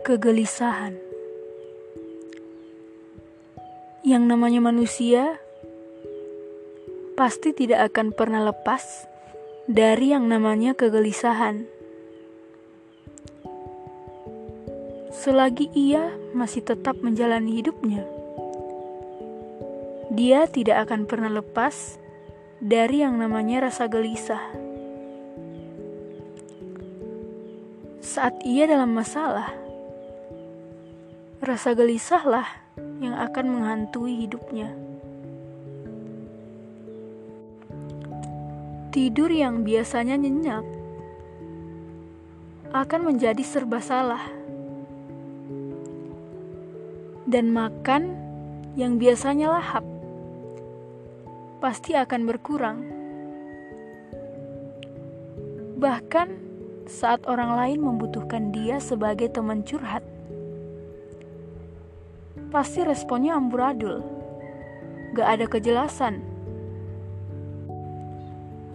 Kegelisahan yang namanya manusia pasti tidak akan pernah lepas dari yang namanya kegelisahan. Selagi ia masih tetap menjalani hidupnya, dia tidak akan pernah lepas dari yang namanya rasa gelisah. Saat ia dalam masalah, rasa gelisahlah yang akan menghantui hidupnya. Tidur yang biasanya nyenyak akan menjadi serba salah, dan makan yang biasanya lahap pasti akan berkurang. Bahkan saat orang lain membutuhkan dia sebagai teman curhat, pasti responnya amburadul, gak ada kejelasan.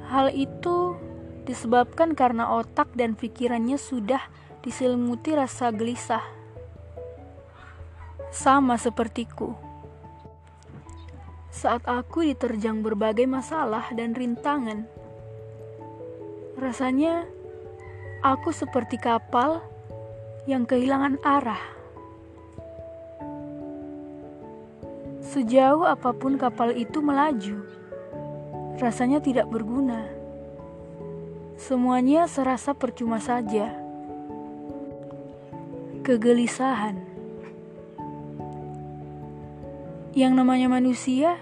Hal itu disebabkan karena otak dan pikirannya sudah diselimuti rasa gelisah. Sama sepertiku. Saat aku diterjang berbagai masalah dan rintangan, rasanya aku seperti kapal yang kehilangan arah. Sejauh apa pun kapal itu melaju, rasanya tidak berguna. Semuanya serasa percuma saja. Kegelisahan yang namanya manusia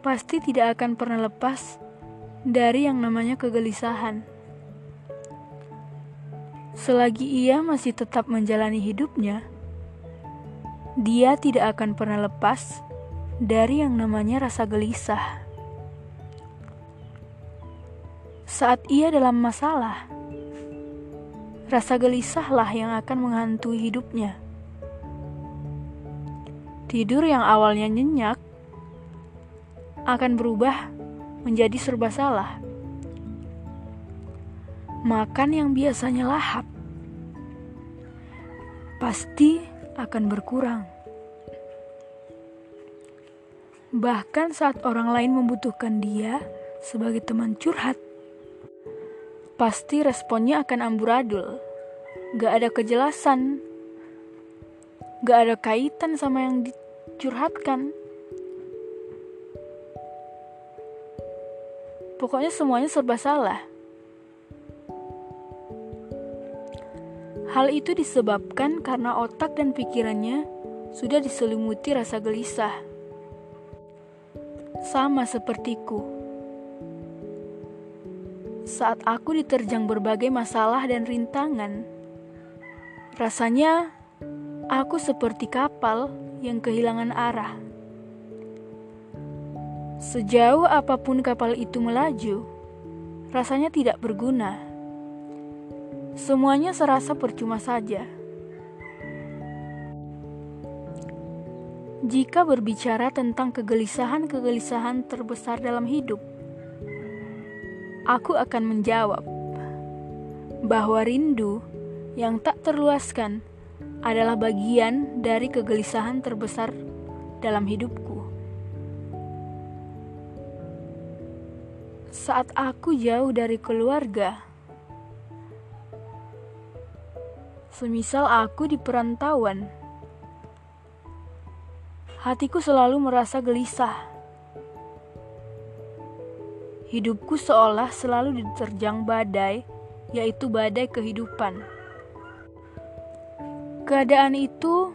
pasti tidak akan pernah lepas dari yang namanya kegelisahan. Selagi ia masih tetap menjalani hidupnya, dia tidak akan pernah lepas dari yang namanya rasa gelisah. Saat ia dalam masalah, rasa gelisahlah yang akan menghantui hidupnya. Tidur yang awalnya nyenyak akan berubah menjadi serba salah. Makan yang biasanya lahap pasti akan berkurang. Bahkan saat orang lain membutuhkan dia sebagai teman curhat, pasti responnya akan amburadul. Gak ada kejelasan, gak ada kaitan sama yang dicurhatkan. Pokoknya semuanya serba salah. Hal itu disebabkan karena otak dan pikirannya sudah diselimuti rasa gelisah. Sama sepertiku saat aku diterjang berbagai masalah dan rintangan. Rasanya aku seperti kapal yang kehilangan arah. Sejauh apa pun kapal itu melaju, rasanya tidak berguna. Semuanya serasa percuma saja. Jika berbicara tentang kegelisahan-kegelisahan terbesar dalam hidup, aku akan menjawab bahwa rindu yang tak terluaskan adalah bagian dari kegelisahan terbesar dalam hidupku. Saat aku jauh dari keluarga, semisal aku di perantauan, hatiku selalu merasa gelisah Hidupku seolah selalu diterjang badai, yaitu badai kehidupan. Keadaan itu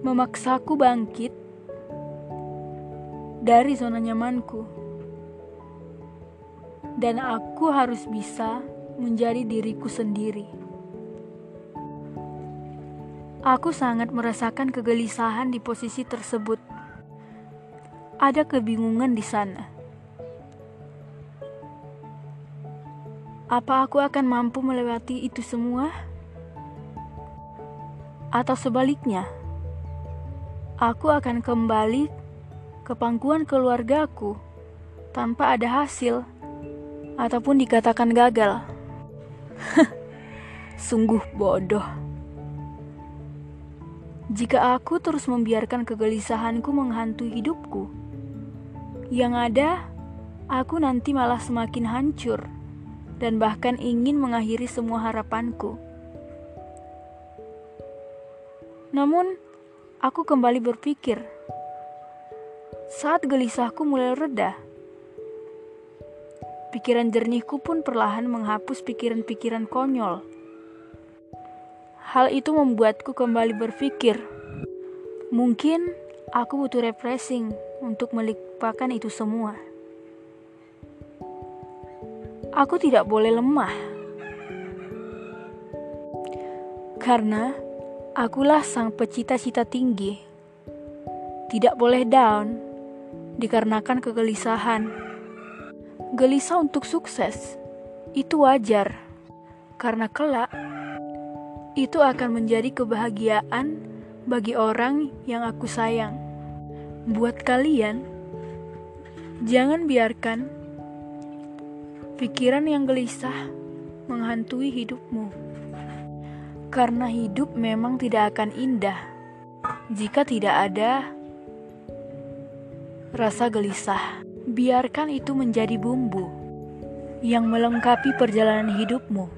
memaksaku bangkit dari zona nyamanku, dan aku harus bisa menjadi diriku sendiri. Aku sangat merasakan kegelisahan di posisi tersebut. Ada kebingungan di sana Apa aku akan mampu melewati itu semua? Atau sebaliknya, aku akan kembali ke pangkuan keluargaku tanpa ada hasil ataupun dikatakan gagal. Sungguh bodoh. Jika aku terus membiarkan kegelisahanku menghantui hidupku, yang ada aku nanti malah semakin hancur dan bahkan ingin mengakhiri semua harapanku. Namun, aku kembali berpikir, saat gelisahku mulai reda, pikiran jernihku pun perlahan menghapus pikiran-pikiran konyol Hal itu membuatku kembali berpikir, mungkin aku butuh refreshing untuk melupakan itu semua. Aku tidak boleh lemah, karena akulah sang pecita-cita tinggi. Tidak boleh down dikarenakan kegelisahan. Gelisah untuk sukses itu wajar, karena kelak itu akan menjadi kebahagiaan bagi orang yang aku sayang. Buat kalian, jangan biarkan pikiran yang gelisah menghantui hidupmu, karena hidup memang tidak akan indah jika tidak ada rasa gelisah. Biarkan itu menjadi bumbu yang melengkapi perjalanan hidupmu.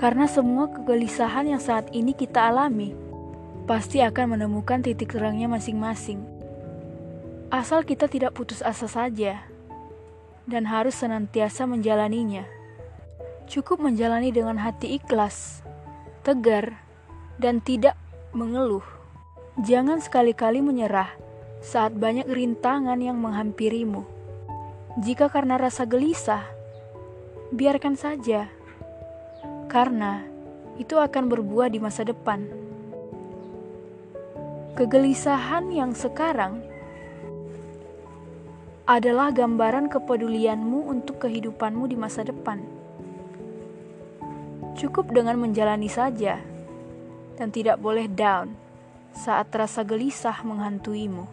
Karena semua kegelisahan yang saat ini kita alami pasti akan menemukan titik terangnya masing-masing. Asal kita tidak putus asa saja dan harus senantiasa menjalaninya. Cukup menjalani dengan hati ikhlas, tegar, dan tidak mengeluh. Jangan sekali-kali menyerah saat banyak rintangan yang menghampirimu. Jika karena rasa gelisah, biarkan saja karena itu akan berbuah di masa depan. Kegelisahan yang sekarang adalah gambaran kepedulianmu untuk kehidupanmu di masa depan. Cukup dengan menjalani saja, dan tidak boleh down saat rasa gelisah menghantuimu.